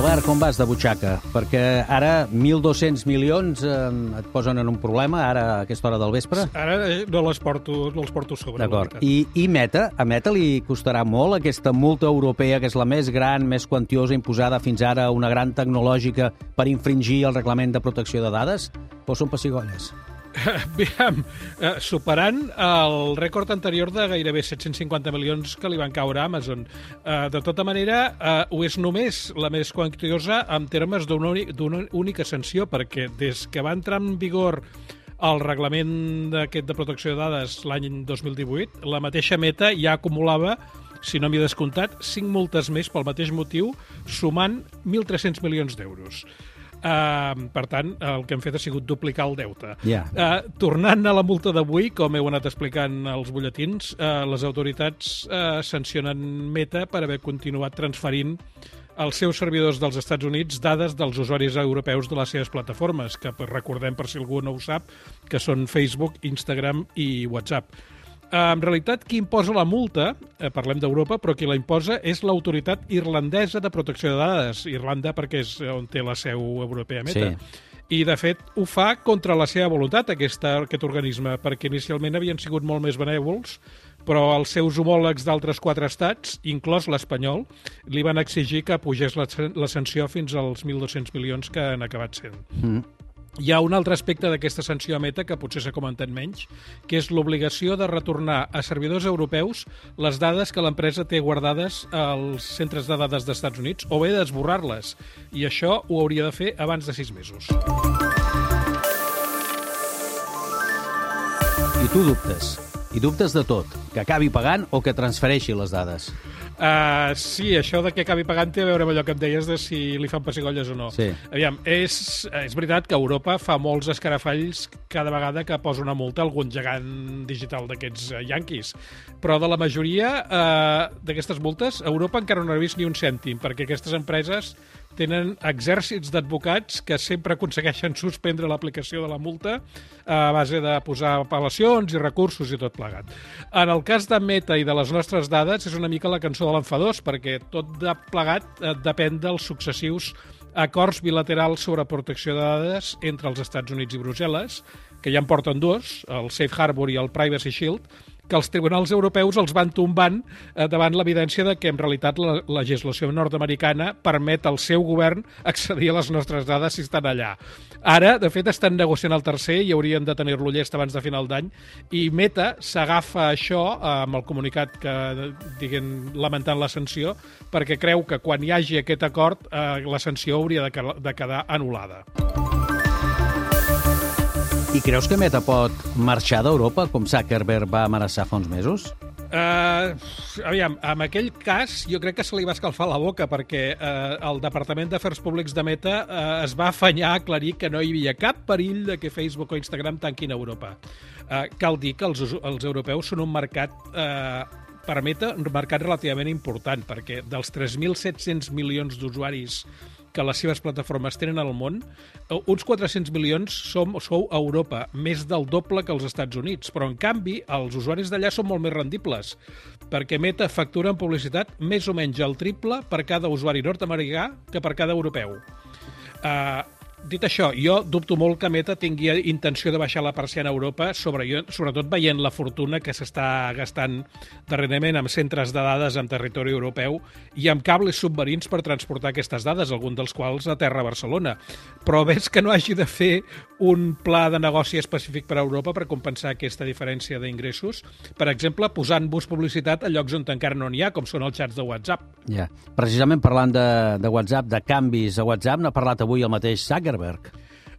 Albert, com vas de butxaca? Perquè ara 1.200 milions eh, et posen en un problema, ara a aquesta hora del vespre. Ara eh, no les porto, no els porto a sobre. D'acord. I, I Meta? A Meta li costarà molt aquesta multa europea, que és la més gran, més quantiosa, imposada fins ara, una gran tecnològica per infringir el reglament de protecció de dades? O són pessigolles? Aviam, eh, superant el rècord anterior de gairebé 750 milions que li van caure a Amazon. Eh, de tota manera, eh, ho és només la més quantiosa en termes d'una úni- d'una única sanció, perquè des que va entrar en vigor el reglament d'aquest de protecció de dades l'any 2018, la mateixa Meta ja acumulava si no m'hi he descomptat, 5 multes més pel mateix motiu, sumant 1.300 milions d'euros. Uh, per tant, el que hem fet ha sigut duplicar el deute. Ja. Uh, tornant a la multa d'avui, com heu anat explicant als butlletins, uh, les autoritats uh, sancionen Meta per haver continuat transferint als seus servidors dels Estats Units dades dels usuaris europeus de les seves plataformes, que recordem, per si algú no ho sap, que són Facebook, Instagram i WhatsApp. Eh, En realitat, qui imposa la multa, eh, parlem d'Europa, però qui la imposa és l'autoritat irlandesa de protecció de dades. Irlanda perquè és on té la seu europea Meta. Sí. I, de fet, ho fa contra la seva voluntat, aquesta, aquest organisme, perquè inicialment havien sigut molt més benèvols, però els seus homòlegs d'altres quatre estats, inclòs l'espanyol, li van exigir que pugés la, la sanció fins als 1.200 milions que han acabat sent. Mm. Hi ha un altre aspecte d'aquesta sanció a Meta que potser s'ha comentat menys, que és l'obligació de retornar a servidors europeus les dades que l'empresa té guardades als centres de dades d'Estats Units o bé d'esborrar-les. I això ho hauria de fer abans de sis mesos. I tu dubtes. I dubtes de tot. Que acabi pagant o que transfereixi les dades. Uh, sí, això de que acabi pagant té a veure amb allò que em deies de si li fan pessigolles o no. Sí. Aviam, és, és veritat que Europa fa molts escarafalls cada vegada que posa una multa a algun gegant digital d'aquests uh, yanquis. Però de la majoria uh, d'aquestes multes, Europa encara no ha vist ni un cèntim, perquè aquestes empreses tenen exèrcits d'advocats que sempre aconsegueixen suspendre l'aplicació de la multa a base de posar apel·lacions i recursos i tot plegat. En el cas de Meta i de les nostres dades és una mica la cançó de l'enfadós, perquè tot de plegat eh, depèn dels successius acords bilaterals sobre protecció de dades entre els Estats Units i Brussel·les, que ja en porten dos, el Safe Harbor i el Privacy Shield, que els tribunals europeus els van tombant eh, davant l'evidència de que en realitat la la legislació nord-americana permet al seu govern accedir a les nostres dades si estan allà. Ara, de fet, estan negociant el tercer i haurien de tenir-lo llest abans de final d'any i Meta s'agafa això eh, amb el comunicat que, diguen, lamentant la sanció perquè creu que quan hi hagi aquest acord eh, la sanció hauria de, de quedar anul·lada. I creus que Meta pot marxar d'Europa, com Zuckerberg va amenaçar fa uns mesos? Uh, aviam, en aquell cas jo crec que se li va escalfar la boca perquè uh, el Departament d'Afers Públics de Meta uh, es va afanyar a aclarir que no hi havia cap perill de que Facebook o Instagram tanquin a Europa. Uh, cal dir que els, els europeus són un mercat uh, per Meta, un mercat relativament important, perquè dels 3.700 milions d'usuaris que les seves plataformes tenen al món, eh, uns 400 milions som, sou a Europa, més del doble que als Estats Units. Però, en canvi, els usuaris d'allà són molt més rendibles, perquè Meta factura en publicitat més o menys el triple per cada usuari nord-americà que per cada europeu. Uh, dit això, jo dubto molt que Meta tingui intenció de baixar la persiana a Europa, sobre, sobretot veient la fortuna que s'està gastant darrerament amb centres de dades en territori europeu i amb cables submarins per transportar aquestes dades, algun dels quals a terra a Barcelona. Però ves que no hagi de fer un pla de negoci específic per a Europa per compensar aquesta diferència d'ingressos, per exemple, posant-vos publicitat a llocs on encara no n'hi ha, com són els xats de WhatsApp. Ja. Precisament parlant de, de WhatsApp, de canvis a WhatsApp, n'ha parlat avui el mateix Zuckerberg.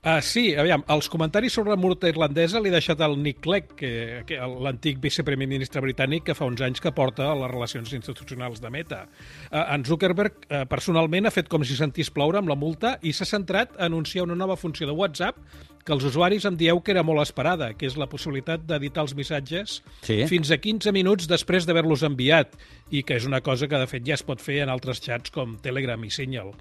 Uh, sí, aviam, els comentaris sobre la multa irlandesa l'he deixat al Nick Clegg, que, que l'antic viceprimer ministre britànic que fa uns anys que porta a les relacions institucionals de Meta. Uh, en Zuckerberg uh, personalment ha fet com si sentís ploure amb la multa i s'ha centrat a anunciar una nova funció de WhatsApp que els usuaris em dieu que era molt esperada, que és la possibilitat d'editar els missatges Sí. fins a 15 minuts després d'haver-los enviat, i que és una cosa que, de fet, ja es pot fer en altres xats com Telegram i Signal.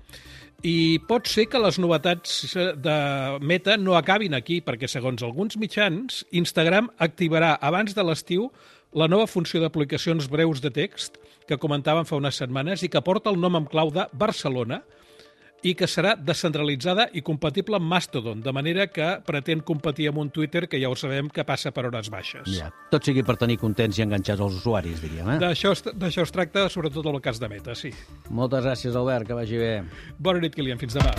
I pot ser que les novetats de Meta no acabin aquí, perquè, segons alguns mitjans, Instagram activarà abans de l'estiu la nova funció d'aplicacions breus de text que comentàvem fa unes setmanes i que porta el nom en clau de Barcelona i que serà descentralitzada i compatible amb Mastodon, de manera que pretén competir amb un Twitter que ja ho sabem que passa per hores baixes. Ja. Tot sigui per tenir contents i enganxats els usuaris, diríem. Eh? D'això es, d'això es tracta, sobretot en el cas de Meta, sí. Moltes gràcies, Albert, que vagi bé. Bona nit, Kilian. Fins demà.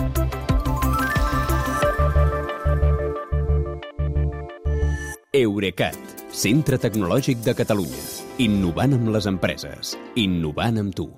Eurecat, centre tecnològic de Catalunya. Innovant amb les empreses. Innovant amb tu.